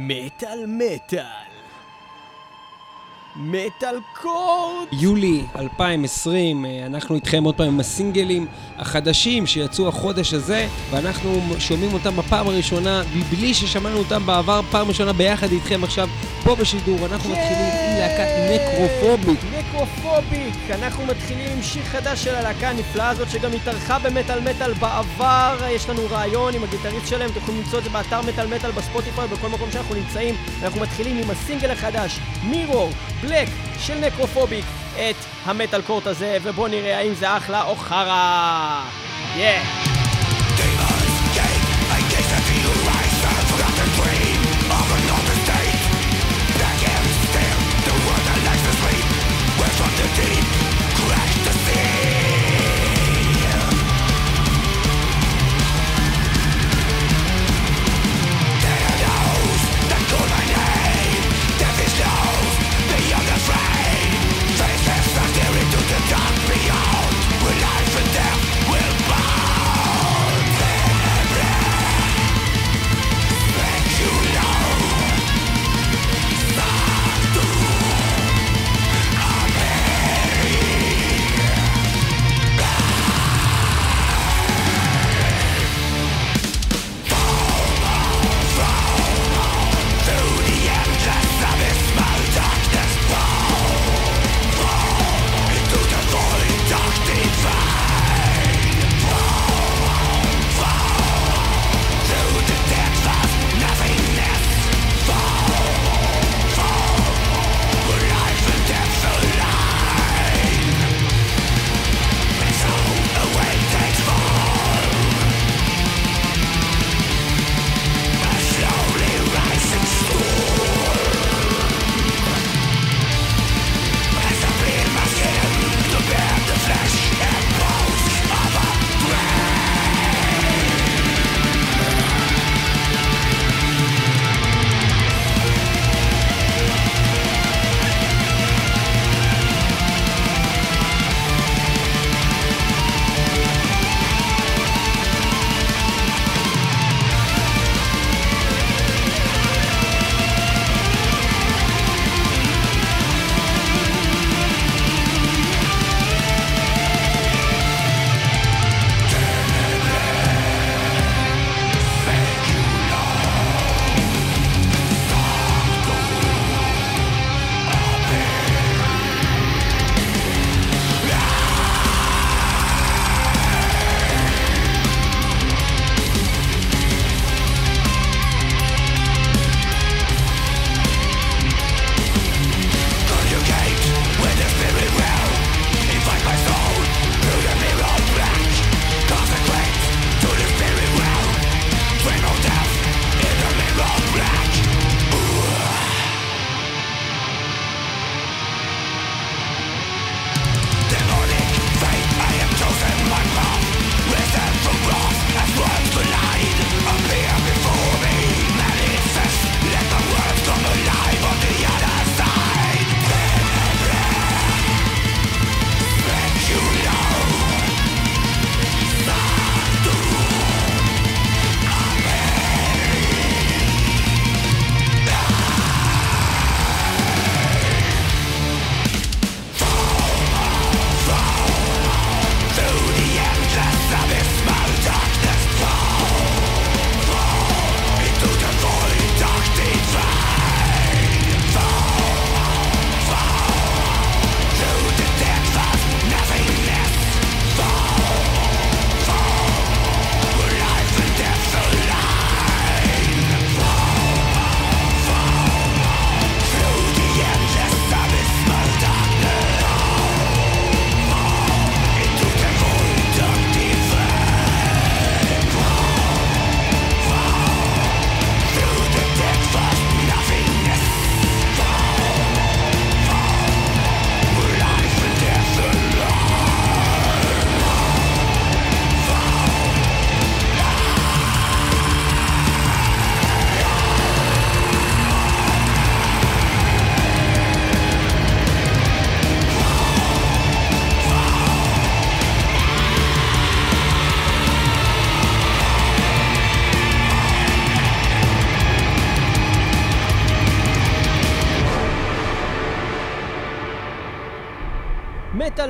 מטאל מטאל. Metal Court! יולי 2020, אה, אנחנו איתכם עוד פעם עם הסינגלים החדשים שיצאו החודש הזה, ואנחנו שומעים אותם בפעם הראשונה, מבלי ששמענו אותם בעבר, פעם ראשונה ביחד איתכם עכשיו פה בשידור. אנחנו מתחילים עם להקת Necrophobic. Necrophobic! אנחנו מתחילים עם שיר חדש של הלהקה הנפלאה הזאת, שגם התארחה במטאל מטאל בעבר. יש לנו ריאיון עם הגיטריסט שלהם, אתם יכולים למצוא את זה באתר מטאל מטאל, בספוטיפיי, בכל מקום שאנחנו נמצאים. אנחנו מתחילים עם הסינגל החדש, מירור, בלק, של נקרופוביק, את המטאל קורט הזה, ובואו נראה האם זה אחלה או חרא. יא!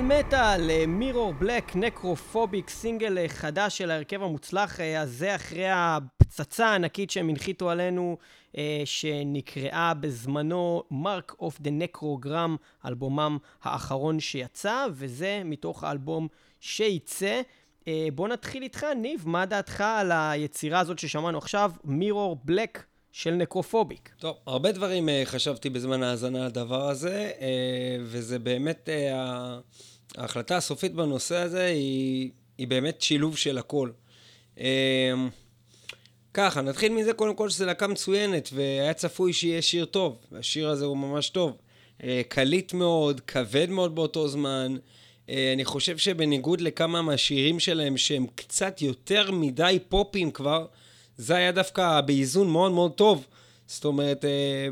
מטאל Mirror Black, Necrophobic, סינגל אה, חדש של ההרכב המוצלח אה, הזה אחרי הפצצה הענקית שהם הנחיתו עלינו, אה, שנקראה בזמנו Mark of the Necrogram, אלבומם האחרון שיצא, וזה מתוך האלבום שייצא. בוא נתחיל איתך, ניב, מה דעתך על היצירה הזאת ששמענו עכשיו, Mirror Black של Necrophobic? טוב, הרבה דברים אה, חשבתי בזמן ההאזנה לדבר הזה, אה, וזה באמת, uh, ההחלטה הסופית בנושא הזה היא, היא באמת שילוב של הכל. Uh, ככה, נתחיל מזה קודם כל שזו להקה מצוינת, והיה צפוי שיהיה שיר טוב, והשיר הזה הוא ממש טוב. Uh, קליט מאוד, כבד מאוד באותו זמן. Uh, אני חושב שבניגוד לכמה מהשירים שלהם, שהם קצת יותר מדי פופים כבר, זה היה דווקא באיזון מאוד מאוד טוב. זאת אומרת, אה,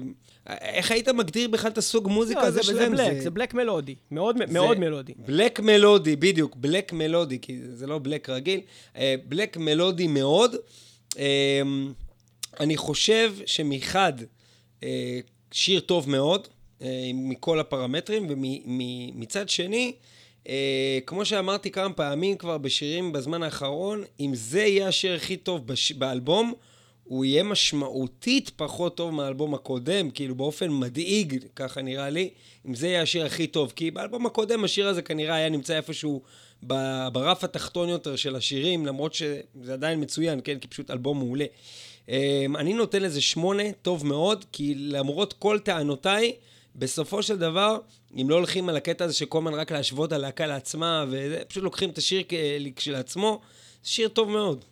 איך היית מגדיר בכלל את הסוג מוזיקה לא, הזה שלהם? זה בלק, זה בלק מלודי. מאוד, מלודי. בלק מלודי, בדיוק. בלק מלודי, כי זה לא בלק רגיל. בלק מלודי מאוד. אה, אני חושב שמחד, אה, שיר טוב מאוד, מכל הפרמטרים, ומצד שני, כמו שאמרתי כמה פעמים כבר בשירים בזמן האחרון, אם זה יהיה השיר הכי טוב. באלבום, הוא יהיה משמעותית פחות טוב מהאלבום הקודם, כאילו באופן מדאיג, ככה נראה לי, אם זה יהיה השיר הכי טוב. כי באלבום הקודם השיר הזה כנראה היה נמצא איפשהו ברף התחתון יותר של השירים, למרות שזה עדיין מצוין, כן? כי פשוט אלבום מעולה. Uh, אני נותן לזה שמונה, טוב מאוד, כי למרות כל טענותיי, בסופו של דבר, אם לא הולכים על הקטע הזה שכל הזמן רק להשוות הלהקה לעצמה, ופשוט לוקחים את השיר כשלעצמו, שיר טוב מאוד.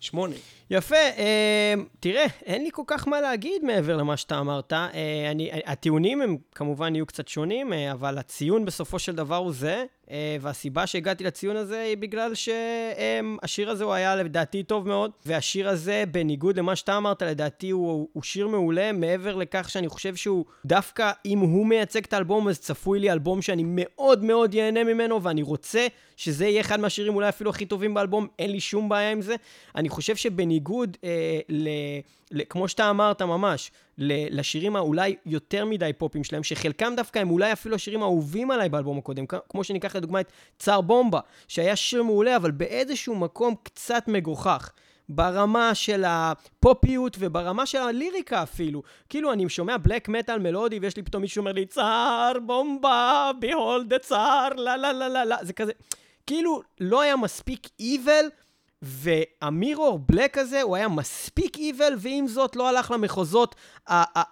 שמונה. יפה, אה, תראה, אין לי כל כך מה להגיד מעבר למה שאתה אמרת. אה, אני, הטיעונים הם כמובן יהיו קצת שונים, אה, אבל הציון בסופו של דבר הוא זה, והסיבה שהגעתי לציון הזה היא בגלל שהשיר הזה הוא היה לדעתי טוב מאוד, והשיר הזה, בניגוד למה שאתה אמרת, לדעתי הוא, הוא שיר מעולה, מעבר לכך שאני חושב שהוא דווקא, אם הוא מייצג את האלבום, אז צפוי לי אלבום שאני מאוד מאוד ייהנה ממנו, ואני רוצה שזה יהיה אחד מהשירים אולי אפילו הכי טובים באלבום, אין לי שום בעיה עם זה. אני חושב שבניגוד אה, ל... כמו שאתה אמרת ממש, לשירים האולי יותר מדי פופים שלהם, שחלקם דווקא הם אולי אפילו השירים האהובים עליי באלבום הקודם, כמו שניקח לדוגמה את צאר בומבה, שהיה שיר מעולה, אבל באיזשהו מקום קצת מגוחך. ברמה של הפופיות וברמה של הליריקה אפילו. כאילו, אני שומע בלק מטאל מלודי ויש לי פתאום מישהו שאומר לי, צאר בומבה, ביהולד צאר, לה לה לה לה לה, זה כזה... כאילו, לא היה מספיק evil והמירור בלק הזה, הוא היה מספיק איבל, ועם זאת לא הלך למחוזות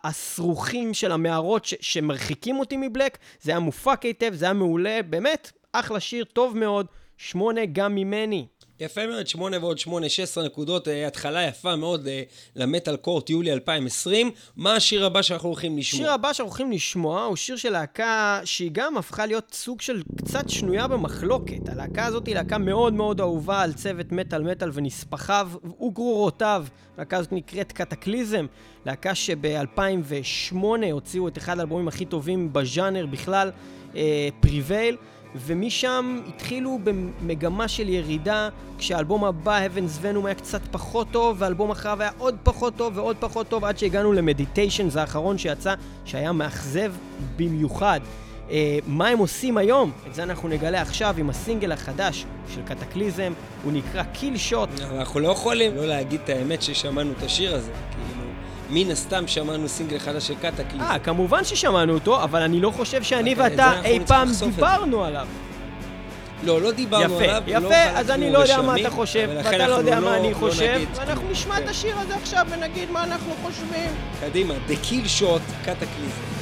הסרוכים של המערות ש- שמרחיקים אותי מבלק. זה היה מופק היטב, זה היה מעולה, באמת, אחלה שיר, טוב מאוד. שמונה גם ממני. יפה מאוד, 8 ועוד 8, 16 נקודות, אה, התחלה יפה מאוד אה, למטאל קורט יולי 2020. מה השיר הבא שאנחנו הולכים לשמוע? השיר הבא שאנחנו הולכים לשמוע הוא שיר של להקה שהיא גם הפכה להיות סוג של קצת שנויה במחלוקת. הלהקה הזאת היא להקה מאוד מאוד אהובה על צוות מטאל מטאל ונספחיו וגרורותיו. הלהקה הזאת נקראת קטקליזם, להקה שב-2008 הוציאו את אחד האלבומים הכי טובים בז'אנר בכלל, פריבייל. אה, ומשם התחילו במגמה של ירידה, כשהאלבום הבא, Heaven's Venom, היה קצת פחות טוב, והאלבום אחריו היה עוד פחות טוב ועוד פחות טוב, עד שהגענו למדיטיישן, זה האחרון שיצא, שהיה מאכזב במיוחד. Uh, מה הם עושים היום? את זה אנחנו נגלה עכשיו עם הסינגל החדש של קטקליזם, הוא נקרא קיל שוט. אנחנו לא יכולים לא להגיד את האמת ששמענו את השיר הזה, כאילו... מן הסתם שמענו סינגל חדש של קטקליזם. אה, כמובן ששמענו אותו, אבל אני לא חושב שאני ואתה אי פעם דיברנו עליו. לא, לא דיברנו יפה, עליו. יפה, יפה, אז אני לא יודע מה אתה חושב, ואתה לא יודע לא, מה אני לא חושב, ואנחנו נשמע את השיר הזה עכשיו ונגיד מה אנחנו חושבים. קדימה, The Kill Shot, קטקליזם.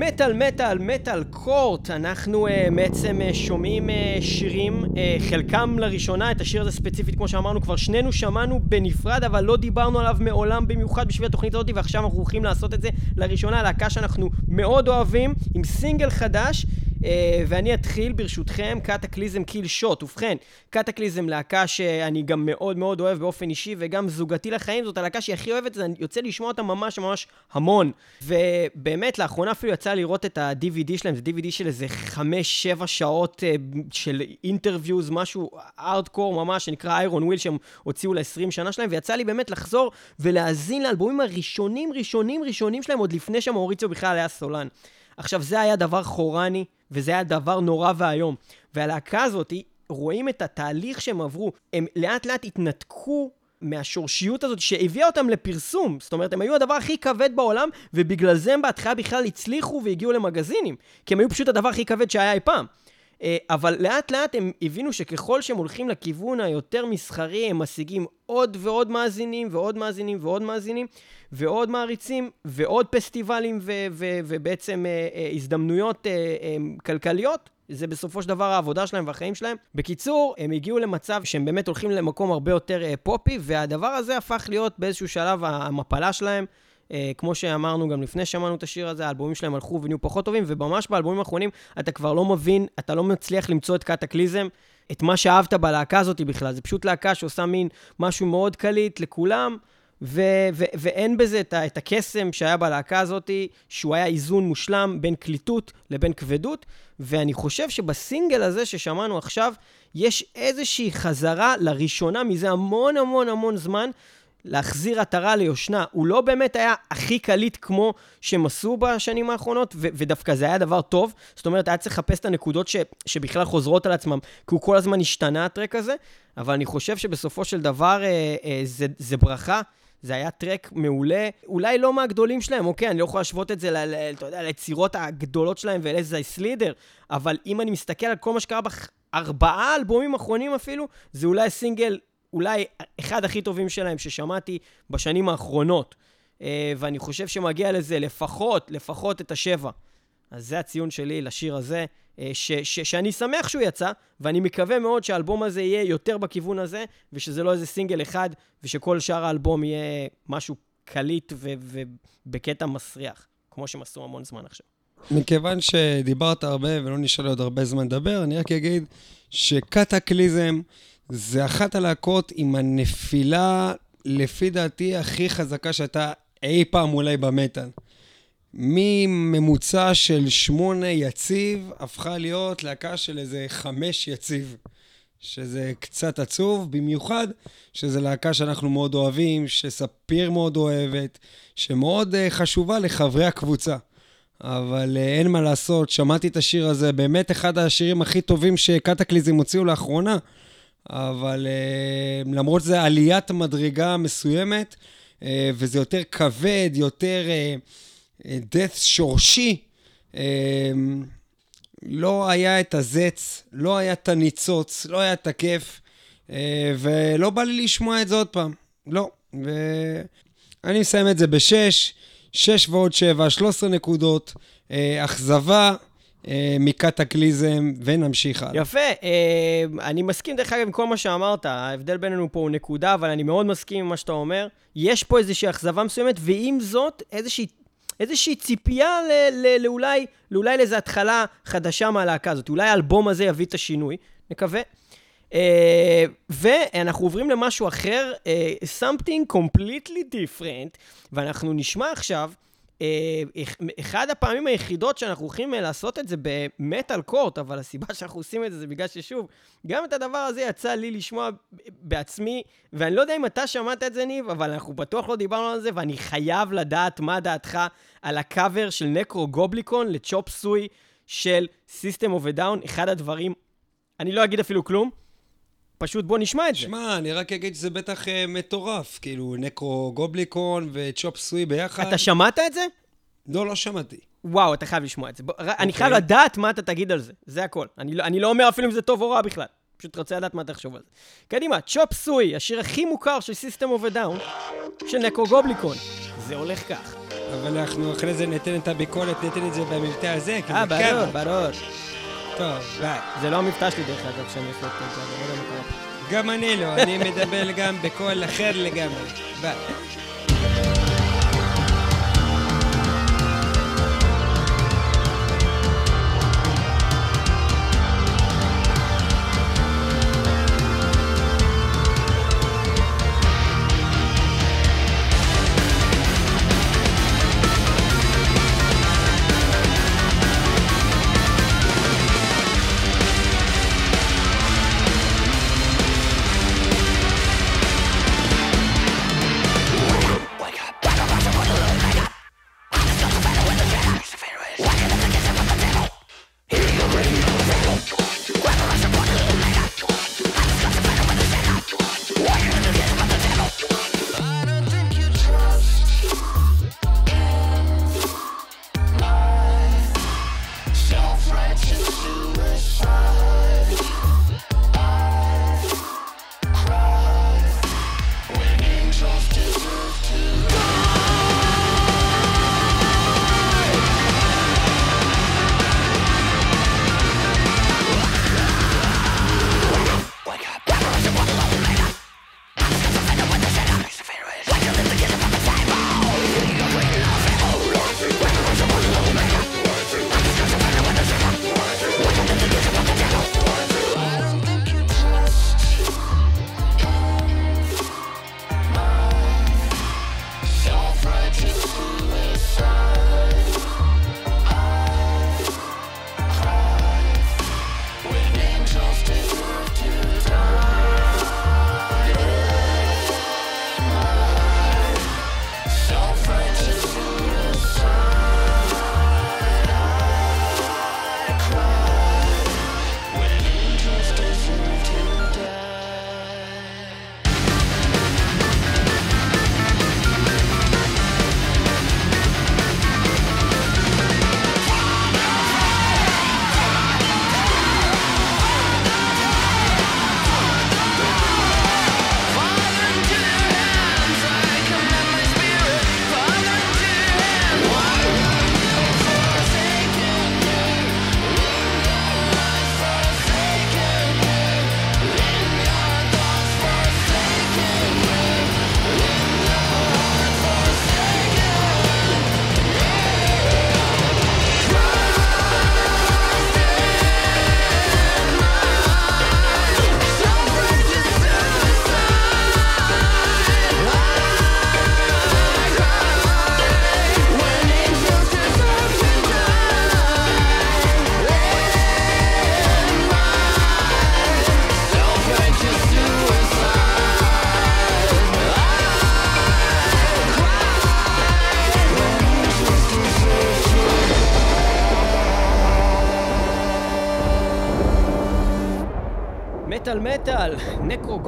מטאל, מטאל, מטאל קורט, אנחנו uh, בעצם uh, שומעים uh, שירים, uh, חלקם לראשונה, את השיר הזה ספציפית, כמו שאמרנו, כבר שנינו שמענו בנפרד, אבל לא דיברנו עליו מעולם במיוחד בשביל התוכנית הזאת, ועכשיו אנחנו הולכים לעשות את זה לראשונה, להקה שאנחנו מאוד אוהבים, עם סינגל חדש. Uh, ואני אתחיל ברשותכם, קטקליזם קיל שוט. ובכן, קטקליזם להקה שאני גם מאוד מאוד אוהב באופן אישי וגם זוגתי לחיים, זאת הלהקה שהיא הכי אוהבת, אני יוצא לשמוע אותה ממש ממש המון. ובאמת, לאחרונה אפילו יצא לראות את ה-DVD שלהם, זה DVD של איזה 5-7 שעות אה, של interviews, משהו ארדקור ממש, שנקרא Iron Will, שהם הוציאו ל-20 שנה שלהם, ויצא לי באמת לחזור ולהאזין לאלבומים הראשונים, ראשונים, ראשונים שלהם, עוד לפני שמאוריציו בכלל היה סולן. עכשיו, זה היה דבר חורני, וזה היה דבר נורא ואיום. והלהקה הזאת, רואים את התהליך שהם עברו. הם לאט לאט התנתקו מהשורשיות הזאת שהביאה אותם לפרסום. זאת אומרת, הם היו הדבר הכי כבד בעולם, ובגלל זה הם בהתחלה בכלל הצליחו והגיעו למגזינים. כי הם היו פשוט הדבר הכי כבד שהיה אי פעם. אה, אבל לאט לאט הם הבינו שככל שהם הולכים לכיוון היותר מסחרי, הם משיגים עוד ועוד מאזינים, ועוד מאזינים, ועוד מאזינים, ועוד מעריצים, ועוד פסטיבלים, ו- ו- ובעצם אה, אה, הזדמנויות אה, אה, כלכליות. זה בסופו של דבר העבודה שלהם והחיים שלהם. בקיצור, הם הגיעו למצב שהם באמת הולכים למקום הרבה יותר אה, פופי, והדבר הזה הפך להיות באיזשהו שלב המפלה שלהם. Uh, כמו שאמרנו גם לפני שאמרנו את השיר הזה, האלבומים שלהם הלכו ונהיו פחות טובים, וממש באלבומים האחרונים אתה כבר לא מבין, אתה לא מצליח למצוא את קטקליזם, את מה שאהבת בלהקה הזאת בכלל. זה פשוט להקה שעושה מין משהו מאוד קליט לכולם, ו- ו- ואין בזה את, ה- את הקסם שהיה בלהקה הזאת, שהוא היה איזון מושלם בין קליטות לבין כבדות, ואני חושב שבסינגל הזה ששמענו עכשיו, יש איזושהי חזרה לראשונה מזה המון המון המון זמן. להחזיר עטרה ליושנה. הוא לא באמת היה הכי קליט כמו שהם עשו בשנים האחרונות, ו- ודווקא זה היה דבר טוב. זאת אומרת, היה צריך לחפש את הנקודות ש- שבכלל חוזרות על עצמם, כי הוא כל הזמן השתנה, הטרק הזה, אבל אני חושב שבסופו של דבר אה, אה, זה, זה ברכה. זה היה טרק מעולה, אולי לא מהגדולים שלהם, אוקיי, אני לא יכול להשוות את זה, ל, ל, אתה יודע, ליצירות הגדולות שלהם ולאיזה סלידר, אבל אם אני מסתכל על כל מה שקרה בארבעה אלבומים אחרונים אפילו, זה אולי סינגל אולי אחד הכי טובים שלהם ששמעתי בשנים האחרונות. אה, ואני חושב שמגיע לזה לפחות, לפחות את השבע. אז זה הציון שלי לשיר הזה, אה, ש, ש, שאני שמח שהוא יצא, ואני מקווה מאוד שהאלבום הזה יהיה יותר בכיוון הזה, ושזה לא איזה סינגל אחד, ושכל שאר האלבום יהיה משהו קליט ובקטע מסריח, כמו שהם עשו המון זמן עכשיו. מכיוון שדיברת הרבה ולא נשאר לי עוד הרבה זמן לדבר, אני רק אגיד שקטקליזם זה אחת הלהקות עם הנפילה, לפי דעתי, הכי חזקה שהייתה אי פעם אולי במטאל. מממוצע של שמונה יציב, הפכה להיות להקה של איזה חמש יציב. שזה קצת עצוב, במיוחד שזו להקה שאנחנו מאוד אוהבים, שספיר מאוד אוהבת, שמאוד uh, חשובה לחברי הקבוצה. אבל uh, אין מה לעשות, שמעתי את השיר הזה, באמת אחד השירים הכי טובים שקטקליזם הוציאו לאחרונה. אבל uh, למרות זה עליית מדרגה מסוימת, uh, וזה יותר כבד, יותר uh, death שורשי. לא היה את הזץ, לא היה את הניצוץ, לא היה את הכיף, ולא בא לי לשמוע את זה עוד פעם. לא. ואני מסיים את זה בשש, שש ועוד שבע, 13 נקודות, אכזבה. אה, מקטקליזם, ונמשיך הלאה. יפה, אה, אני מסכים דרך אגב עם כל מה שאמרת, ההבדל בינינו פה הוא נקודה, אבל אני מאוד מסכים עם מה שאתה אומר. יש פה איזושהי אכזבה מסוימת, ועם זאת, איזושהי, איזושהי ציפייה ל, ל, לאולי, לאולי לאיזו התחלה חדשה מהלהקה הזאת. אולי האלבום הזה יביא את השינוי, נקווה. Uh, ואנחנו עוברים למשהו אחר, uh, something completely different, ואנחנו נשמע עכשיו אה, אחד הפעמים היחידות שאנחנו הולכים אה, לעשות את זה במטאל קורט, אבל הסיבה שאנחנו עושים את זה זה בגלל ששוב, גם את הדבר הזה יצא לי לשמוע בעצמי, ואני לא יודע אם אתה שמעת את זה, ניב, אבל אנחנו בטוח לא דיברנו על זה, ואני חייב לדעת מה דעתך על הקאבר של נקרו גובליקון לצ'ופ סוי של System of a Down, אחד הדברים, אני לא אגיד אפילו כלום, פשוט בוא נשמע את זה. שמע, אני רק אגיד שזה בטח uh, מטורף, כאילו נקרו גובליקון וצ'ופ סוי ביחד. אתה שמעת את זה? לא, לא שמעתי. וואו, אתה חייב לשמוע את זה. בוא, okay. אני חייב אוקיי. לדעת מה אתה תגיד על זה, זה הכל. אני לא, אני לא אומר אפילו אם זה טוב או רע בכלל. פשוט רוצה לדעת מה תחשוב על זה. קדימה, צ'ופ סוי, השיר הכי מוכר של System of a Down, של נקרו גובליקון. זה הולך כך. אבל אנחנו אחרי זה ניתן את הביקורת, ניתן את זה במבטא הזה, כי אה, זה ברור. ברור. טוב, ביי. זה לא המבטא שלי דרך אגב, כשאני עושה את זה, אני לא יודע מה פה. גם אני לא, אני מדבר גם בקול אחר לגמרי. ביי.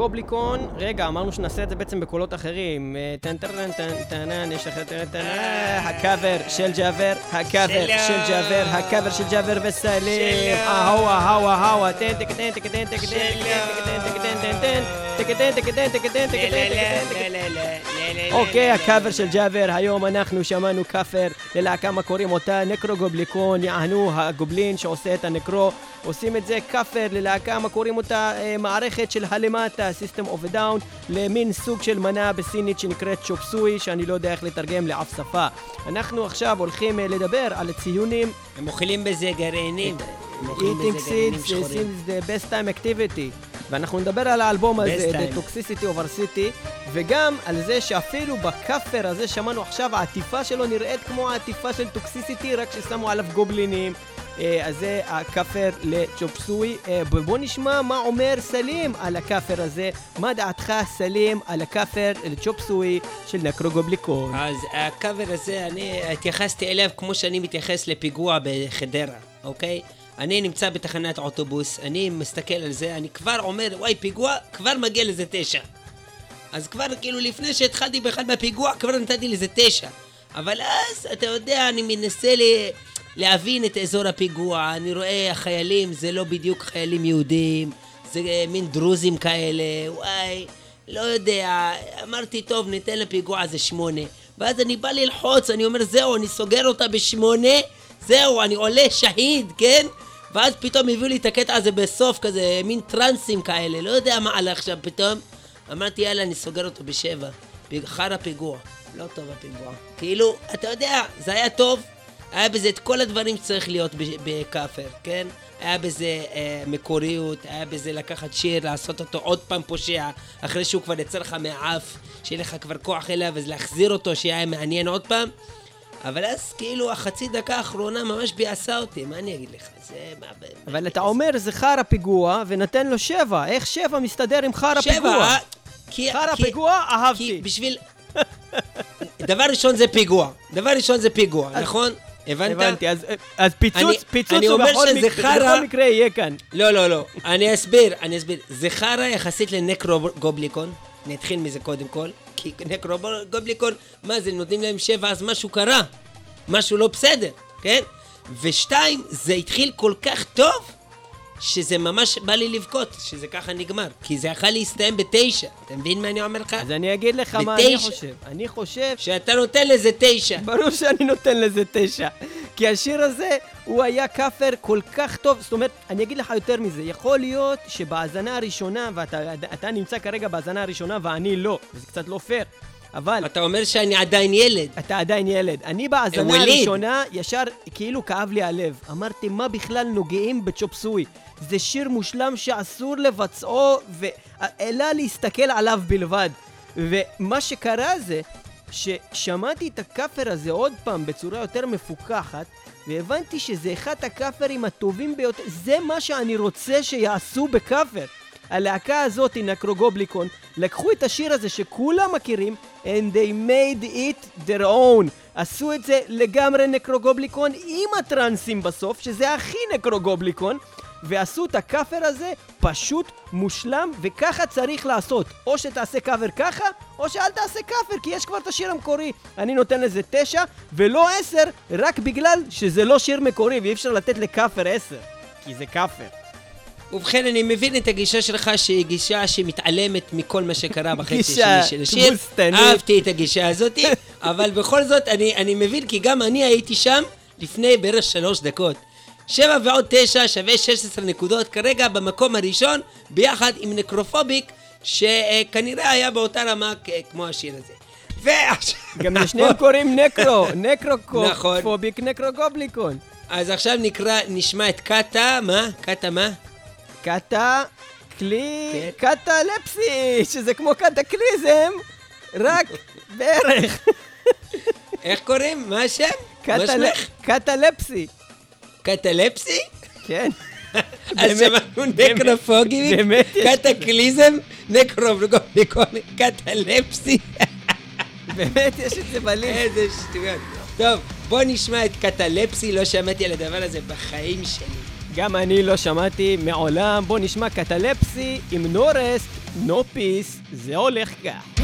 גובליקון, רגע, אמרנו שנעשה את זה בעצם בקולות אחרים. אה, טן טן טן טן טן, יש לך טן טן, אה, הקאבר של ג'אבר, הקאבר. של ג'אבר, הקאבר של ג'אבר וסלים, שלום. אהווה, אהווה, אהווה, טן טק טן טק טן טק טן טק טן טק טן טק טן טק טן טק טן טק טן טק טן טק טן אוקיי, הקאבר של ג'אבר, היום אנחנו שמענו כאפר ללהקה מה קוראים אותה נקרו גובליקון, יענו הגובלין שעושה את הנקרו, עושים את זה כאפר ללהקה מה קוראים אותה אה, מערכת של הלמטה, System of a Down, למין סוג של מנה בסינית שנקראת צ'ופסוי, שאני לא יודע איך לתרגם לאף שפה. אנחנו עכשיו הולכים אה, לדבר על ציונים הם אוכלים בזה גרעינים. Eating seeds seems the best time activity ואנחנו נדבר על האלבום הזה. The Toxicity Over City וגם על זה שאפילו בכאפר הזה שמענו עכשיו העטיפה שלו נראית כמו העטיפה של טוקסיסיטי רק ששמו עליו גובלינים אה, אז זה הכאפר לצ'ופסוי אה, בוא נשמע מה אומר סלים על הכאפר הזה מה דעתך סלים על הכאפר לצ'ופסוי של נקרוגובליקון אז הקאבר הזה, אני התייחסתי אליו כמו שאני מתייחס לפיגוע בחדרה, אוקיי? אני נמצא בתחנת אוטובוס, אני מסתכל על זה, אני כבר אומר, וואי, פיגוע, כבר מגיע לזה תשע. אז כבר, כאילו, לפני שהתחלתי בכלל בפיגוע, כבר נתתי לזה תשע. אבל אז, אתה יודע, אני מנסה ל... להבין את אזור הפיגוע, אני רואה החיילים, זה לא בדיוק חיילים יהודים, זה אה, מין דרוזים כאלה, וואי, לא יודע, אמרתי, טוב, ניתן לפיגוע הזה שמונה. ואז אני בא ללחוץ, אני אומר, זהו, אני סוגר אותה בשמונה, זהו, אני עולה שהיד, כן? ואז פתאום הביאו לי את הקטע הזה בסוף, כזה מין טרנסים כאלה, לא יודע מה הלך שם פתאום. אמרתי, יאללה, אני סוגר אותו בשבע. פג- חרא פיגוע. לא טוב הפיגוע. כאילו, אתה יודע, זה היה טוב, היה בזה את כל הדברים שצריך להיות בכאפר, כן? היה בזה אה, מקוריות, היה בזה לקחת שיר, לעשות אותו עוד פעם פושע, אחרי שהוא כבר יצא לך מהאף, שיהיה לך כבר כוח אליו, אז להחזיר אותו, שיהיה מעניין עוד פעם. אבל אז כאילו החצי דקה האחרונה ממש ביאסה אותי, מה אני אגיד לך? זה... מה, אבל אתה אומר זה חרא פיגוע, ונתן לו שבע. איך שבע מסתדר עם חרא שבע, פיגוע? אה? כי... חרא כי- פיגוע, כי אהבתי. בשביל... דבר ראשון זה פיגוע. דבר ראשון זה פיגוע, נכון? הבנת? הבנתי, אז- אז פיצוץ, אני- פיצוץ אני הוא בכל מק- חרא. בכל מקרה יהיה כאן. לא, לא, לא. אני אסביר, אני אסביר. זה חרא יחסית לנקרוגובליקון. אני אתחיל מזה קודם כל. כי נקרוגובליקון, מה זה, נותנים להם שבע, אז משהו קרה. משהו לא בסדר, כן? ושתיים, זה התחיל כל כך טוב, שזה ממש בא לי לבכות, שזה ככה נגמר. כי זה יכול להסתיים בתשע. אתה מבין מה אני אומר לך? אז אני אגיד לך מה אני. חושב. אני חושב שאתה נותן לזה תשע. ברור שאני נותן לזה תשע. כי השיר הזה, הוא היה כאפר כל כך טוב. זאת אומרת, אני אגיד לך יותר מזה, יכול להיות שבהאזנה הראשונה, ואתה אתה נמצא כרגע בהאזנה הראשונה ואני לא, וזה קצת לא פייר. אבל אתה אומר שאני עדיין ילד. אתה עדיין ילד. אני בהאזנה. הראשונה, ישר כאילו כאב לי הלב. אמרתי, מה בכלל נוגעים בצ'ופ סוי? זה שיר מושלם שאסור לבצעו, ואלא להסתכל עליו בלבד. ומה שקרה זה, ששמעתי את הכאפר הזה עוד פעם בצורה יותר מפוקחת, והבנתי שזה אחד הכאפרים הטובים ביותר. זה מה שאני רוצה שיעשו בכאפר. הלהקה הזאת, נקרוגובליקון, לקחו את השיר הזה שכולם מכירים, and they made it their own. עשו את זה לגמרי נקרוגובליקון עם הטרנסים בסוף, שזה הכי נקרוגובליקון, ועשו את הכאפר הזה פשוט מושלם, וככה צריך לעשות. או שתעשה קאבר ככה, או שאל תעשה כאפר, כי יש כבר את השיר המקורי. אני נותן לזה תשע, ולא עשר, רק בגלל שזה לא שיר מקורי, ואי אפשר לתת לכאפר עשר, כי זה כאפר. ובכן, אני מבין את הגישה שלך, שהיא גישה שמתעלמת מכל מה שקרה בחצי גישה השני של השיר. תבוסתנית. אהבתי את הגישה הזאת, אבל בכל זאת, אני, אני מבין, כי גם אני הייתי שם לפני בערך שלוש דקות. שבע ועוד תשע שווה 16 נקודות, כרגע במקום הראשון, ביחד עם Necrophobic, שכנראה היה באותה רמה כמו השיר הזה. ועכשיו... גם לשניהם קוראים נקרו, נכון. Necrophobic, Nekrogoblikon. אז עכשיו נקרא, נשמע את קאטה, מה? קאטה מה? קאטה, כלי, כן. Catalepsy, שזה כמו Kataklysm, רק בערך. איך קוראים? מה השם? קטלפסי, קטלפסי? כן. אז שמענו נקרופוגים, קטקליזם, נקרופוגיקון, קטלפסי. באמת יש את זה בלינק. איזה שטויות. טוב, בוא נשמע את קטלפסי, לא שמעתי על הדבר הזה בחיים שלי. גם אני לא שמעתי מעולם. בוא נשמע קטלפסי עם no peace, זה הולך כך.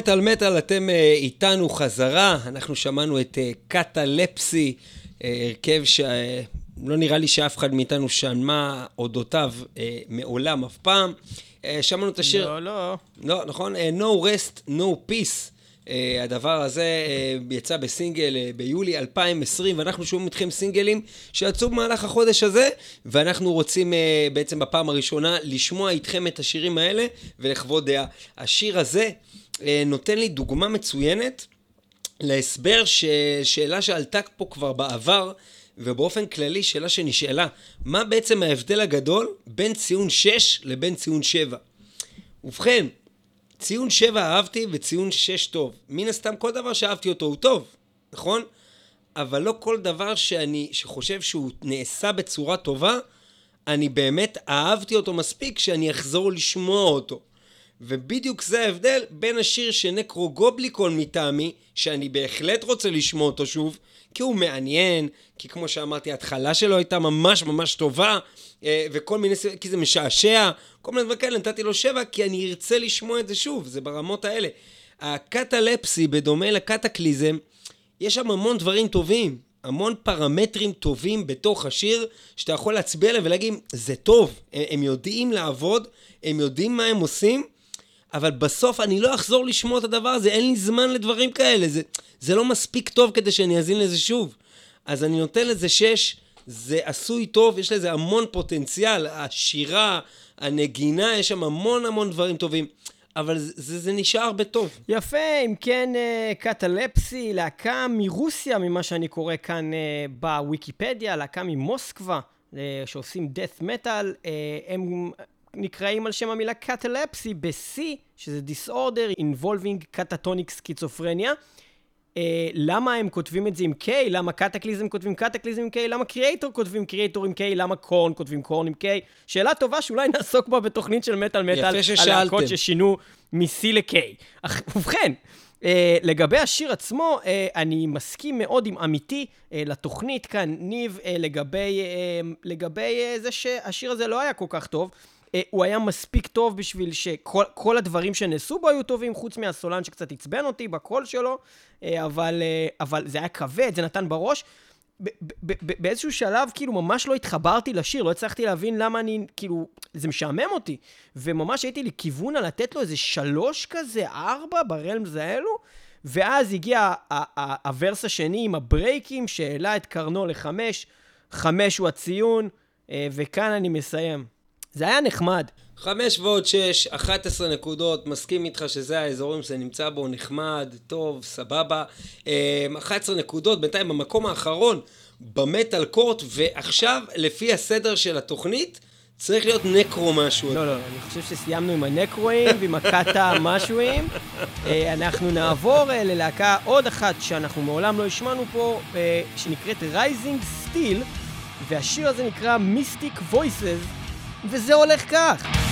מטאל מטאל, אתם uh, איתנו חזרה, אנחנו שמענו את uh, קטלפסי, uh, הרכב שלא נראה לי שאף אחד מאיתנו שמע אודותיו מעולם אף פעם. שמענו את השיר... לא, לא. לא, נכון? No rest, no peace. הדבר הזה יצא בסינגל ביולי 2020, ואנחנו שומעים אתכם סינגלים שיצאו במהלך החודש הזה, ואנחנו רוצים בעצם בפעם הראשונה לשמוע איתכם את השירים האלה ולחוות דעה. השיר הזה נותן לי דוגמה מצוינת להסבר ששאלה שעלתה פה כבר בעבר, ובאופן כללי שאלה שנשאלה, מה בעצם ההבדל הגדול בין ציון 6 לבין ציון 7? ובכן, ציון 7 אהבתי וציון 6 טוב. מן הסתם כל דבר שאהבתי אותו הוא טוב, נכון? אבל לא כל דבר שאני, שחושב שהוא נעשה בצורה טובה, אני באמת אהבתי אותו מספיק שאני אחזור לשמוע אותו. ובדיוק זה ההבדל בין השיר שנקרו גובליקון מטעמי, שאני בהחלט רוצה לשמוע אותו שוב, כי הוא מעניין, כי כמו שאמרתי, ההתחלה שלו הייתה ממש ממש טובה, אה, וכל מיני, כי זה משעשע, כל מיני דברים כאלה, נתתי לו שבע, כי אני ארצה לשמוע את זה שוב, זה ברמות האלה. הקטלפסי, בדומה לקטקליזם, יש שם המון דברים טובים, המון פרמטרים טובים בתוך השיר, שאתה יכול להצביע עליהם ולהגיד, זה טוב, הם, הם יודעים לעבוד, הם יודעים מה הם עושים, אבל בסוף אני לא אחזור לשמוע את הדבר הזה, אין לי זמן לדברים כאלה, זה, זה לא מספיק טוב כדי שאני אאזין לזה שוב. אז אני נותן לזה שש, זה עשוי טוב, יש לזה המון פוטנציאל, השירה, הנגינה, יש שם המון המון דברים טובים. אבל זה, זה, זה נשאר בטוב. יפה, אם כן, אה, קטלפסי, להקה מרוסיה, ממה שאני קורא כאן אה, בוויקיפדיה, להקה ממוסקבה, אה, שעושים death metal, הם נקראים על שם המילה קטלפסי ב-C, שזה disorder involving catatonic schizophrenia. Uh, למה הם כותבים את זה עם K? למה קטקליזם כותבים קטקליזם עם K? למה קריאייטור כותבים קריאייטור עם K? למה קורן כותבים קורן עם K? שאלה טובה שאולי נעסוק בה בתוכנית של מטאל מטאל. יפה ששאלתם. על להקות ששינו מ-C ל-K. ובכן, Uh, לגבי השיר עצמו, uh, אני מסכים מאוד עם אמיתי uh, לתוכנית כאן, ניב, uh, לגבי, uh, לגבי uh, זה שהשיר הזה לא היה כל כך טוב. אה, הוא היה מספיק טוב בשביל שכל הדברים שנעשו בו היו טובים, חוץ מהסולן שקצת עצבן אותי בקול שלו, אה, אבל, אה, אבל זה היה כבד, זה נתן בראש. באיזשהו שלב, כאילו, ממש לא התחברתי לשיר, לא הצלחתי להבין למה אני, כאילו, זה משעמם אותי. וממש הייתי לי כיוון על לתת לו איזה שלוש כזה, ארבע ברלמס האלו, ואז הגיע הוורס השני עם הברייקים, שהעלה את קרנו לחמש, חמש הוא הציון, וכאן אני מסיים. זה היה נחמד. חמש ועוד שש, 11 נקודות, מסכים איתך שזה האזורים שזה נמצא בו, נחמד, טוב, סבבה. 11 אמ, נקודות, בינתיים במקום האחרון ב Metal Court, ועכשיו, לפי הסדר של התוכנית, צריך להיות נקרו משהו. לא, לא, אני חושב שסיימנו עם הנקרואים ועם הקאטה משהואים. אה, אנחנו נעבור אה, ללהקה עוד אחת שאנחנו מעולם לא השמענו פה, אה, שנקראת Rising Steel, והשיר הזה נקרא Mystic Voices. וזה הולך כך.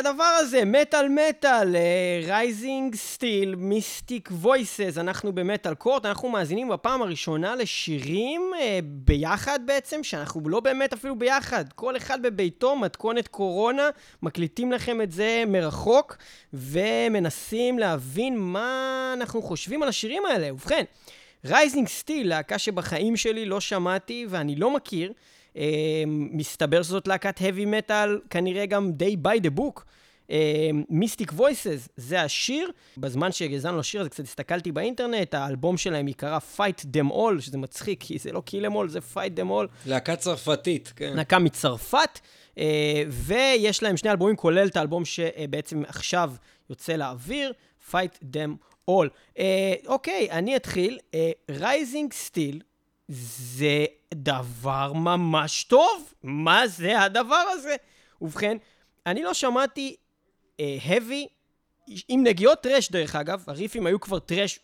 הדבר הזה? מטאל מטאל, Rising Steel, Mystic Voices, אנחנו ב Metal Court, אנחנו מאזינים בפעם הראשונה לשירים אה, ביחד בעצם, שאנחנו לא באמת אפילו ביחד, כל אחד בביתו, מתכונת קורונה, מקליטים לכם את זה מרחוק, ומנסים להבין מה אנחנו חושבים על השירים האלה. ובכן, Rising Steel, להקה שבחיים שלי לא שמעתי ואני לא מכיר, מסתבר שזאת להקת heavy metal, כנראה גם די by the book. מיסטיק uh, וויסס, זה השיר. בזמן שהגזענו לשיר הזה קצת הסתכלתי באינטרנט, האלבום שלהם יקרא Fight Them All, שזה מצחיק, כי זה לא Kill Them All, זה Fight Them All. להקה צרפתית, כן. להקה מצרפת, uh, ויש להם שני אלבומים, כולל את האלבום שבעצם עכשיו יוצא לאוויר, Fight Them All. Uh, אוקיי, אני אתחיל. Rising uh, Steel זה דבר ממש טוב. מה זה הדבר הזה? ובכן, אני לא שמעתי uh, heavy, עם נגיעות טרש דרך אגב, הריפים היו כבר טרש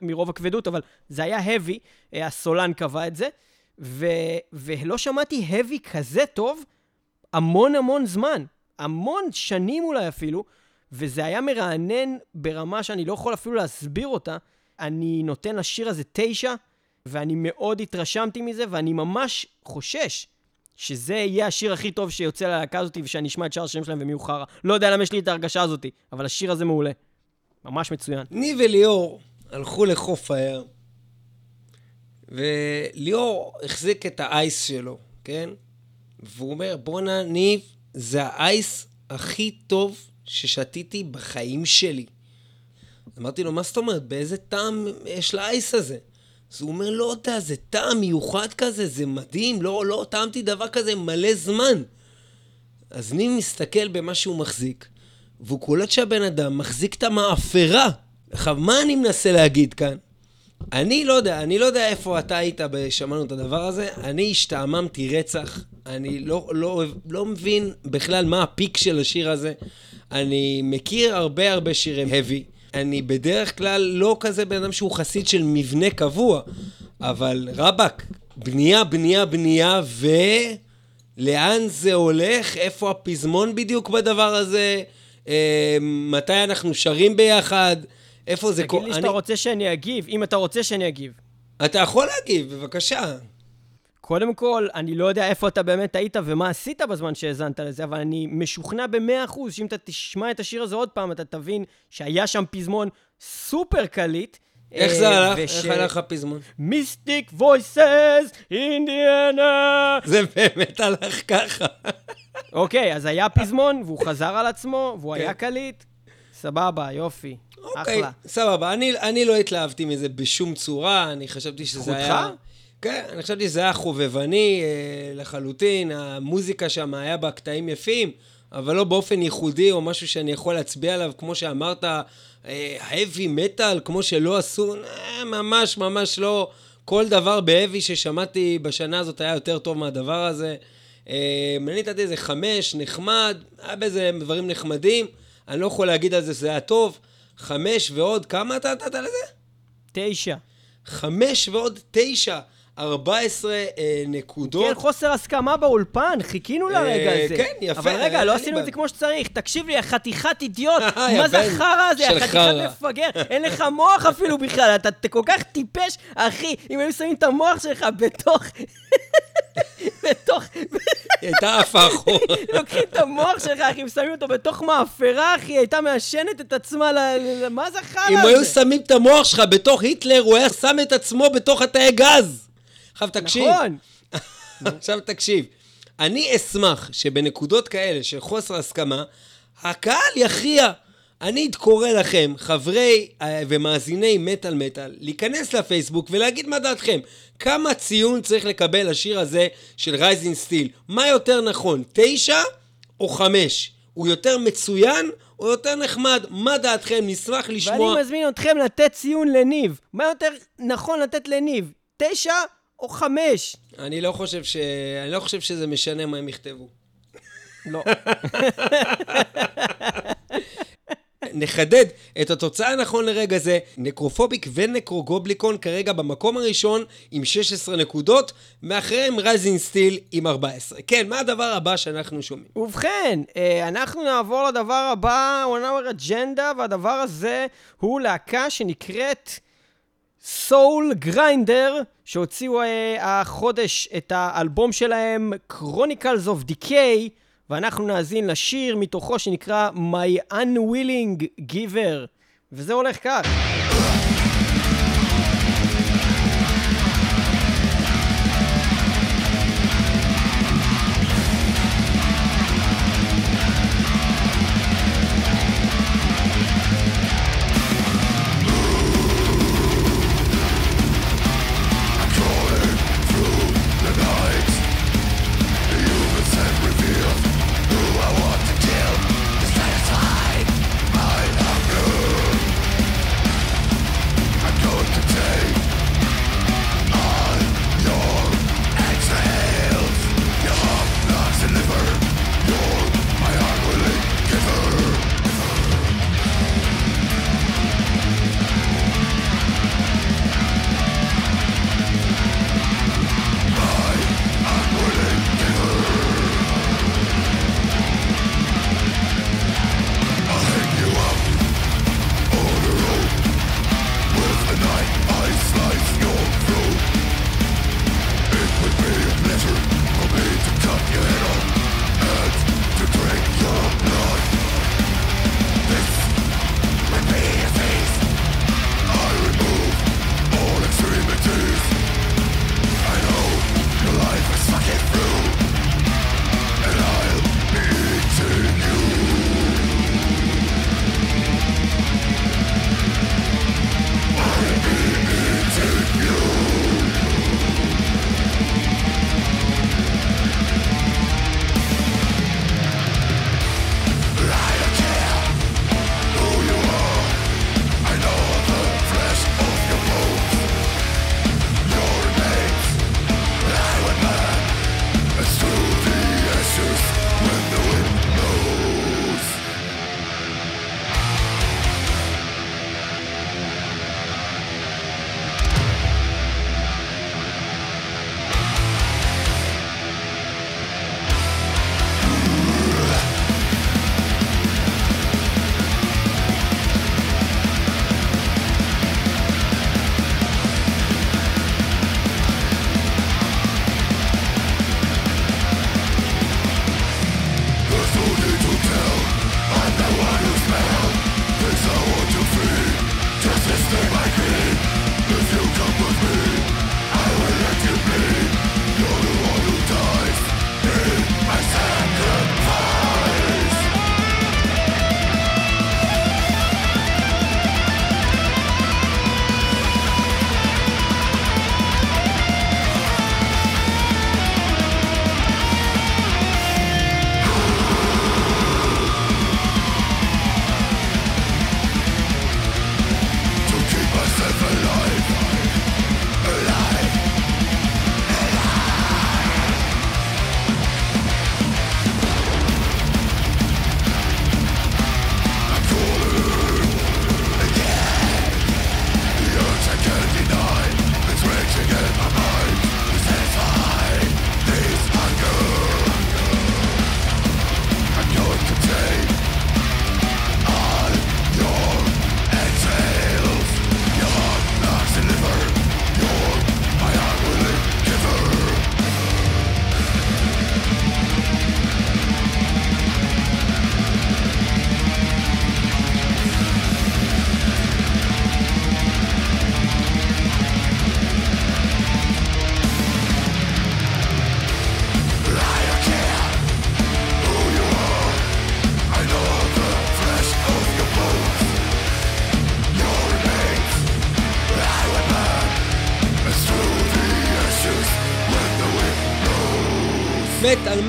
מרוב הכבדות, אבל זה היה heavy, uh, הסולן קבע את זה, ו, ולא שמעתי heavy כזה טוב המון המון זמן, המון שנים אולי אפילו, וזה היה מרענן ברמה שאני לא יכול אפילו להסביר אותה. אני נותן לשיר הזה תשע, ואני מאוד התרשמתי מזה, ואני ממש חושש שזה יהיה השיר הכי טוב שיוצא ללהקה הזאת, ושאני אשמע את שאר השירים שלהם והם חרא. לא יודע למה יש לי את ההרגשה הזאת, אבל השיר הזה מעולה. ממש מצוין. ניב וליאור הלכו לחוף הים, וליאור החזיק את האייס שלו, כן? והוא אומר, בואנה, ניב, זה האייס הכי טוב ששתיתי בחיים שלי. אמרתי לו, מה זאת אומרת? באיזה טעם יש לאייס הזה? אז הוא אומר, לא יודע, זה טעם מיוחד כזה, זה מדהים, לא, לא טעמתי דבר כזה מלא זמן. אז ניב מסתכל במה שהוא מחזיק, והוא קולט שהבן אדם מחזיק את המאפרה. עכשיו, מה אני מנסה להגיד כאן? אני לא יודע, אני לא יודע איפה אתה היית בשמענו את הדבר הזה, אני השתעממתי רצח, אני לא, לא, לא מבין בכלל מה הפיק של השיר הזה. אני מכיר הרבה הרבה שירי heavy. אני בדרך כלל לא כזה בן אדם שהוא חסיד של מבנה קבוע, אבל רבאק, בנייה, בנייה, בנייה, ולאן זה הולך? איפה הפזמון בדיוק בדבר הזה? אה, מתי אנחנו שרים ביחד? איפה זה... תגיד לי שאתה אני... רוצה שאני אגיב, אם אתה רוצה שאני אגיב. אתה יכול להגיב, בבקשה. קודם כל, אני לא יודע איפה אתה באמת היית ומה עשית בזמן שהאזנת לזה, אבל אני משוכנע במאה אחוז שאם אתה תשמע את השיר הזה עוד פעם, אתה תבין שהיה שם פזמון סופר קליט. איך זה הלך? וש... איך הלך הפזמון? Mystic Voices, אינדיאנה. זה באמת הלך ככה. אוקיי, אז היה פזמון, והוא חזר על עצמו, והוא היה כן. קליט. סבבה, יופי. אוקיי, סבבה. אני, אני לא התלהבתי מזה בשום צורה, אני חשבתי שזה היה... זכותך? כן, אני חשבתי שזה היה חובבני אה, לחלוטין, המוזיקה שם היה בה קטעים יפים, אבל לא באופן ייחודי או משהו שאני יכול להצביע עליו, כמו שאמרת, אה, heavy metal, כמו שלא עשו, אה, ממש ממש לא. כל דבר בהאבי ששמעתי בשנה הזאת היה יותר טוב מהדבר הזה. אני נתתי איזה חמש, נחמד, היה בזה דברים נחמדים, אני לא יכול להגיד על זה שזה היה טוב. חמש ועוד, כמה אתה נתת לזה? תשע. חמש ועוד תשע. 14 אה, נקודות. כן, חוסר הסכמה באולפן, חיכינו לרגע אה, הזה. כן, יפה. אבל רגע, לא עשינו את זה כמו שצריך. תקשיב לי, החתיכת אידיוט, מה זה החרא הזה? החתיכת מפגר, אין לך מוח אפילו בכלל, אתה כל כך טיפש, אחי, אם היו שמים את המוח שלך בתוך... בתוך... היא הייתה עפה אחורה. לוקחים את המוח שלך, אחי, ושמים אותו בתוך מאפרה, אחי, היא הייתה מעשנת את עצמה ל... מה זה החרא הזה? אם היו שמים את המוח שלך בתוך היטלר, הוא היה שם את עצמו בתוך התאי גז. עכשיו תקשיב. נכון. עכשיו תקשיב. אני אשמח שבנקודות כאלה של חוסר הסכמה, הקהל יכריע. אני קורא לכם, חברי אה, ומאזיני מטאל מטאל, להיכנס לפייסבוק ולהגיד מה דעתכם. כמה ציון צריך לקבל השיר הזה של רייזין סטיל? מה יותר נכון, תשע או חמש? הוא יותר מצוין או יותר נחמד? מה דעתכם? נשמח לשמוע. ואני מזמין אתכם לתת ציון לניב. מה יותר נכון לתת לניב? תשע או חמש. אני לא חושב, ש... אני לא חושב שזה משנה מה הם יכתבו. לא. נחדד את התוצאה נכון לרגע זה, Necrophobic ו Nekrogoblikon כרגע במקום הראשון עם 16 נקודות, מאחריהם Rising Steel עם 14. כן, מה הדבר הבא שאנחנו שומעים? ובכן, אה, אנחנו נעבור לדבר הבא, on our agenda, והדבר הזה הוא להקה שנקראת סול גריינדר, שהוציאו אה, החודש את האלבום שלהם, Chronicles of Decay, ואנחנו נאזין לשיר מתוכו שנקרא My Unwilling Giver, וזה הולך כך.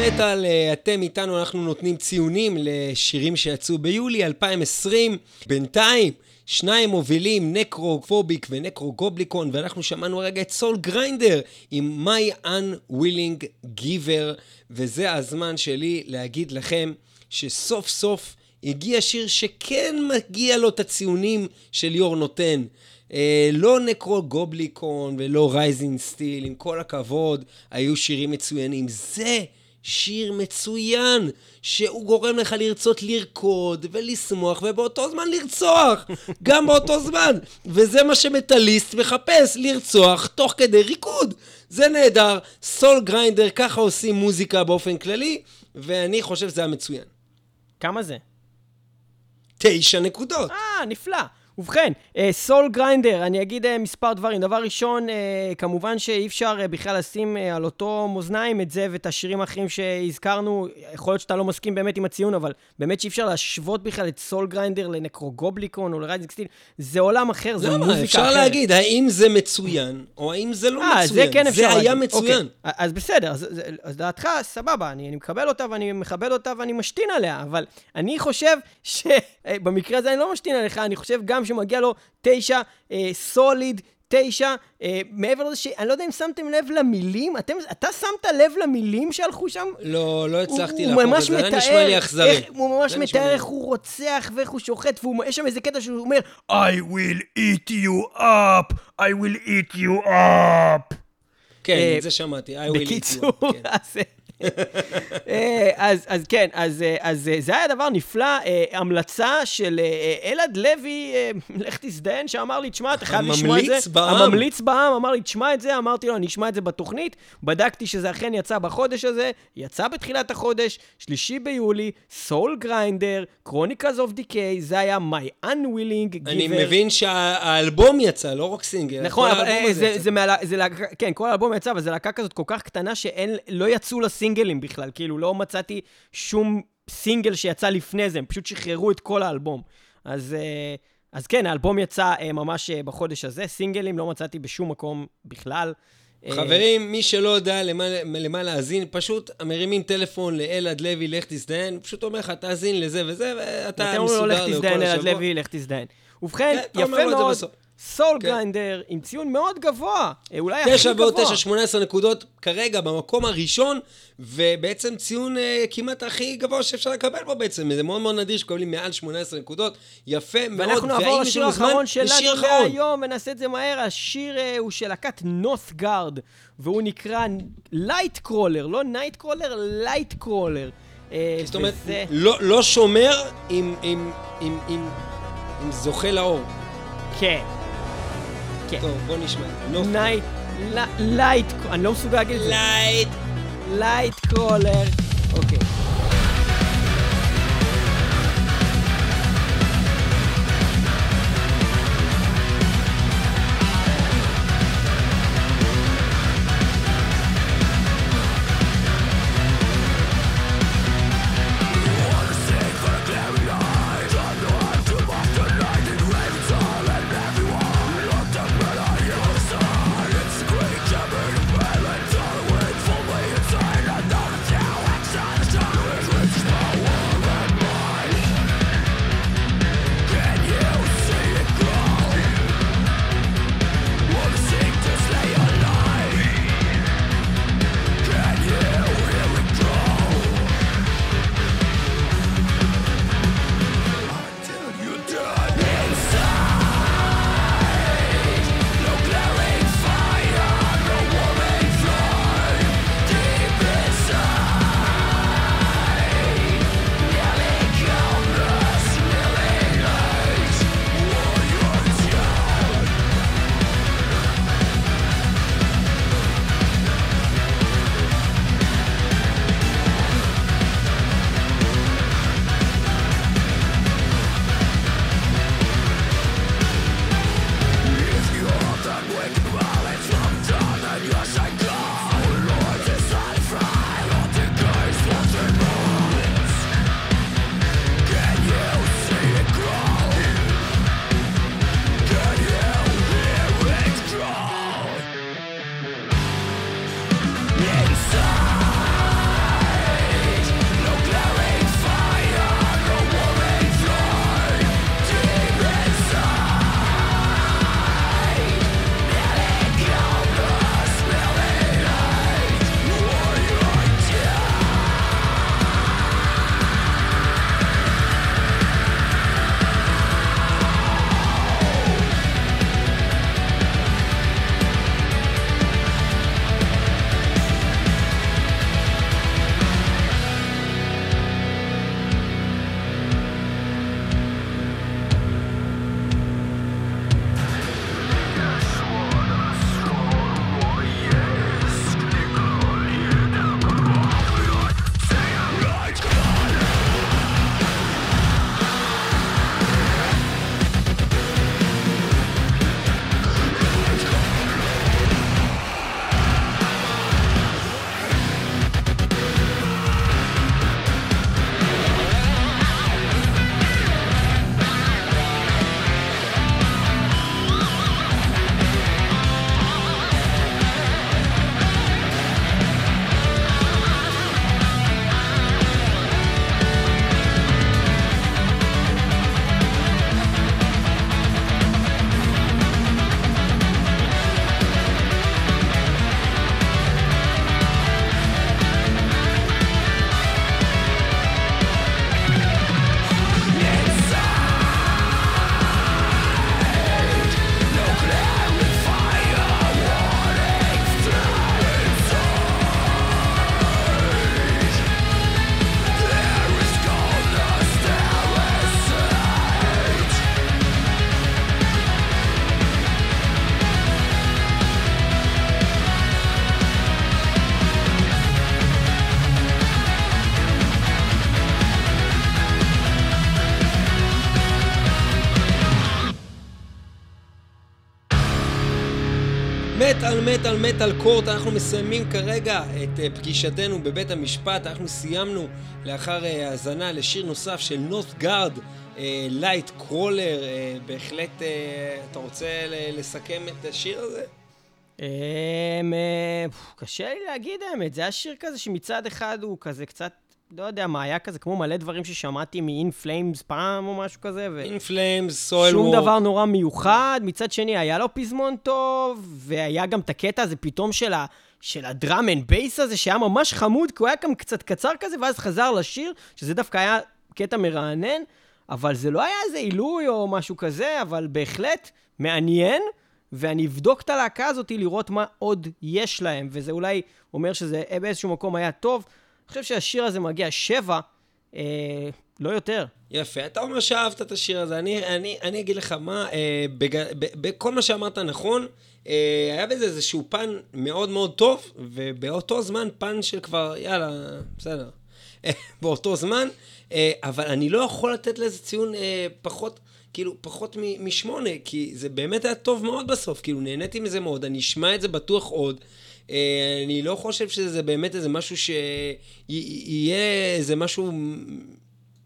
מטאל אה, אתם איתנו, אנחנו נותנים ציונים לשירים שיצאו ביולי 2020. בינתיים, שניים מובילים, Necrophobic ו Nekrogoblikon, ואנחנו שמענו רגע את Soul Grinder עם My Unwilling Giver, וזה הזמן שלי להגיד לכם שסוף סוף הגיע שיר שכן מגיע לו את הציונים שליאור נותן. אה, לא Nekrogoblikon ולא Rising Steel, עם כל הכבוד, היו שירים מצוינים. זה שיר מצוין, שהוא גורם לך לרצות לרקוד ולשמוח, ובאותו זמן לרצוח, גם באותו זמן. וזה מה שמטאליסט מחפש, לרצוח תוך כדי ריקוד. זה נהדר, סול גריינדר, ככה עושים מוזיקה באופן כללי, ואני חושב שזה היה מצוין. כמה זה? תשע נקודות. אה, נפלא. ובכן, סול גריינדר, אני אגיד אה, מספר דברים. דבר ראשון, אה, כמובן שאי אפשר בכלל לשים על אותו מאזניים את זה ואת השירים האחרים שהזכרנו. יכול להיות שאתה לא מסכים באמת עם הציון, אבל באמת שאי אפשר להשוות בכלל את Soul Grinder ל-Nekrogoblikon או ל-Rising Steel. זה עולם אחר, זה מוזיקה אחרת. אפשר להגיד, האם זה מצוין, או האם זה לא אה, מצוין. זה כן אפשר זה להגיד. היה מצוין. אוקיי. אז בסדר, אז, אז, אז דעתך, סבבה, אני, אני מקבל אותה ואני מכבד אותה ואני משתין עליה, אבל אני חושב שבמקרה הזה אני לא משתין עליך, אני חושב גם שמגיע לו תשע, אה, סוליד, תשע, אה, מעבר לזה שאני לא יודע אם שמתם לב למילים, אתם, אתה שמת לב למילים שהלכו שם? לא, לא הצלחתי לעקוב את זה, היה נשמע לי אכזרי. איך, הוא ממש מתאר איך הוא רוצח ואיך הוא שוחט, ויש שם איזה קטע שהוא אומר, I will eat you up, I will eat you up. כן, אה, את זה שמעתי, I will eat you up. בקיצור, כן. אה, אז, אז כן, אז, אה, אז זה היה דבר נפלא. המלצה של אלעד לוי, לך תזדיין, שאמר לי, תשמע, אתה חייב לשמוע את זה. הממליץ בעם. הממליץ בעם, אמר לי, תשמע את זה, אמרתי לו, אני אשמע את זה בתוכנית. בדקתי שזה אכן יצא בחודש הזה, יצא בתחילת החודש, שלישי ביולי, Soul Grinder, Chronicles of Decay, זה היה My Unwilling Giver. אני מבין שהאלבום יצא, לא רק סינגל. נכון, אבל זה, זה, זה, כן, כל האלבום יצא, אבל זו להקה כזאת כל כך קטנה שאין, לא יצאו לסינגל. סינגלים בכלל, כאילו לא מצאתי שום סינגל שיצא לפני זה, הם פשוט שחררו את כל האלבום. אז, אה, אז כן, האלבום יצא אה, ממש אה, בחודש הזה, סינגלים לא מצאתי בשום מקום בכלל. חברים, מי שלא יודע למה, למה להאזין, פשוט מרימים טלפון לאלעד לוי, לך תזדיין, פשוט אומר לך, תאזין לזה וזה, ואתה מסודר לכל השבוע. לך תזדיין, אלעד לוי, לך תזדיין. ובכן, כן, יפה מאוד. Soul כן. Grinder עם ציון מאוד גבוה, אה, אולי הכי גבוה. תשע ועוד תשע, שמונה עשרה נקודות כרגע במקום הראשון, ובעצם ציון אה, כמעט הכי גבוה שאפשר לקבל פה בעצם. זה מאוד מאוד נדיר שמקבלים מעל 18 נקודות. יפה מאוד. ואנחנו נעבור לשיר האחרון שלנו להיום, ונעשה את זה מהר. השיר אה, הוא של להקת Nothgard, והוא נקרא Light Crawler, לא Night Crawler, Light Crawler. זאת אומרת, וזה... לא, לא שומר עם, עם, עם, עם זוכה לאור. כן. כן. טוב, בוא נשמע. נייט, לייט, אני לא מסוגל להגיד את זה. לייט. לייט קרולר. אוקיי. מטאל מטאל Metal Court, אנחנו מסיימים כרגע את אה, פגישתנו בבית המשפט, אנחנו סיימנו לאחר אה, האזנה לשיר נוסף של Nothgard, Light Crawler, בהחלט אתה רוצה לסכם את השיר הזה? קשה לי להגיד האמת, זה היה שיר כזה שמצד אחד הוא כזה קצת לא יודע מה, היה כזה כמו מלא דברים ששמעתי מ-In Flames פעם או משהו כזה. ו... In Flames, Soil שום Work. דבר נורא מיוחד. מצד שני, היה לו פזמון טוב, והיה גם את הקטע הזה פתאום של, ה... של ה-Drum and Bass הזה, שהיה ממש חמוד, כי הוא היה גם קצת קצר כזה, ואז חזר לשיר, שזה דווקא היה קטע מרענן, אבל זה לא היה איזה עילוי או משהו כזה, אבל בהחלט מעניין. ואני אבדוק את הלהקה הזאת לראות מה עוד יש להם, וזה אולי אומר שזה באיזשהו מקום היה טוב. חושב שהשיר הזה מגיע שבע, אה, לא יותר. יפה, אתה אומר שאהבת את השיר הזה. אני, אני, אני אגיד לך מה, אה, בג, ב, בכל מה שאמרת נכון, אה, היה בזה איזשהו פן מאוד מאוד טוב, ובאותו זמן פן של כבר, יאללה, בסדר. אה, באותו זמן, אה, אבל אני לא יכול לתת לזה ציון אה, פחות... כאילו, פחות משמונה, כי זה באמת היה טוב מאוד בסוף, כאילו, נהניתי מזה מאוד, אני אשמע את זה בטוח עוד. אה, אני לא חושב שזה באמת איזה משהו שיהיה איזה משהו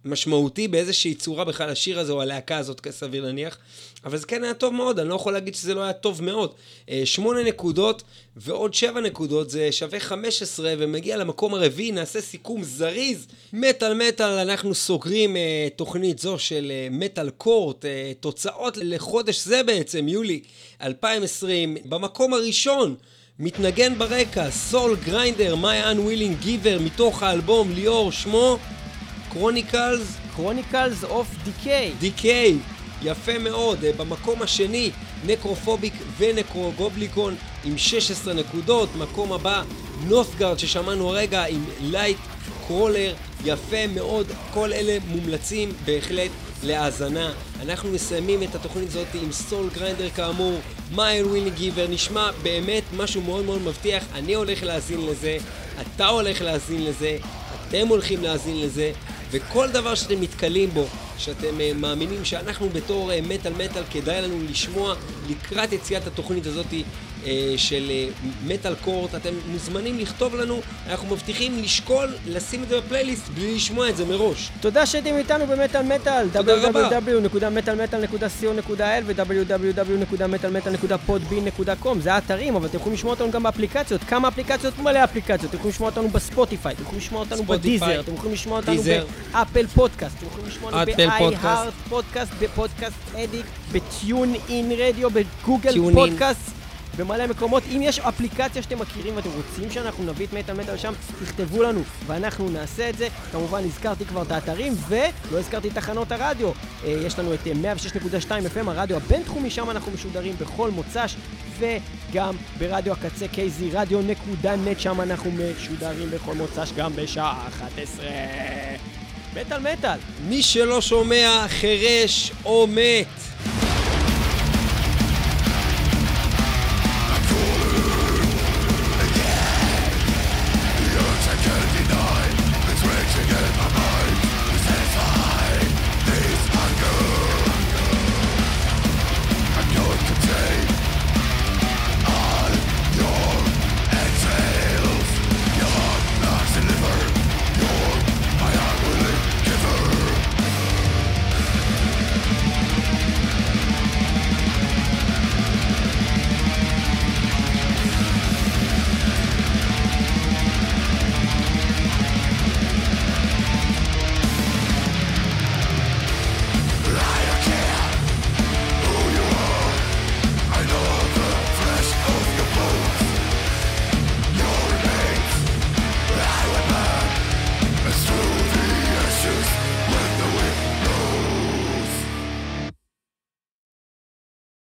משמעותי באיזושהי צורה בכלל השיר הזה או הלהקה הזאת, כסביר להניח. אבל זה כן היה טוב מאוד, אני לא יכול להגיד שזה לא היה טוב מאוד. אה, שמונה נקודות ועוד שבע נקודות זה שווה חמש עשרה ומגיע למקום הרביעי, נעשה סיכום זריז. מטאל מטאל, אנחנו סוגרים uh, תוכנית זו של מטאל uh, קורט, uh, תוצאות לחודש זה בעצם, יולי 2020, במקום הראשון. מתנגן ברקע, סול גריינדר, My Unwilling Giver, מתוך האלבום ליאור, שמו Chronicles? Chronicles of Decay. Decay, יפה מאוד. אה, במקום השני, Necrophobic ו-Nekrogoblikon עם 16 נקודות. מקום הבא, Nothgard ששמענו הרגע עם Light Crawler, יפה מאוד. כל אלה מומלצים בהחלט להאזנה. אנחנו מסיימים את התוכנית הזאת עם Soul Grinder כאמור, My Unwilling Giver, נשמע באמת משהו מאוד מאוד מבטיח. אני הולך להאזין לזה, אתה הולך להאזין לזה, אתם הולכים להאזין לזה, וכל דבר שאתם נתקלים בו, שאתם uh, מאמינים שאנחנו בתור מטאל uh, מטאל כדאי לנו לשמוע לקראת יציאת התוכנית הזאת של מטאל uh, קורט, אתם מוזמנים לכתוב לנו, אנחנו מבטיחים לשקול לשים את זה בפלייליסט בלי לשמוע את זה מראש. תודה שהייתם איתנו במטאל מטאל, www.מטאלמטאל.co.il ו-www.מטאלמטאל.podbean.com זה האתרים, אבל אתם יכולים לשמוע אותנו גם באפליקציות, כמה אפליקציות? מלא אפליקציות, אתם יכולים לשמוע אותנו בספוטיפיי, אתם יכולים לשמוע אותנו בדיזר, אתם יכולים לשמוע אותנו באפל פודקאסט, אתם יכולים לשמוע אותנו ב-iHeart Podcast, ב-Podcast Addict, ב-TuneIn Radio, ב-Google Podcast. במלא מקומות. אם יש אפליקציה שאתם מכירים ואתם רוצים שאנחנו נביא את מטאל מטאל לשם, תכתבו לנו ואנחנו נעשה את זה. כמובן הזכרתי כבר את האתרים ולא הזכרתי את תחנות הרדיו. אה, יש לנו את 106.2 אה, FM, הרדיו הבינתחומי, שם אנחנו משודרים בכל מוצ"ש וגם ברדיו הקצה KZRadio נקודה net, שם אנחנו משודרים בכל מוצ"ש גם בשעה 11. מטאל מטאל. מי שלא שומע חירש או מת.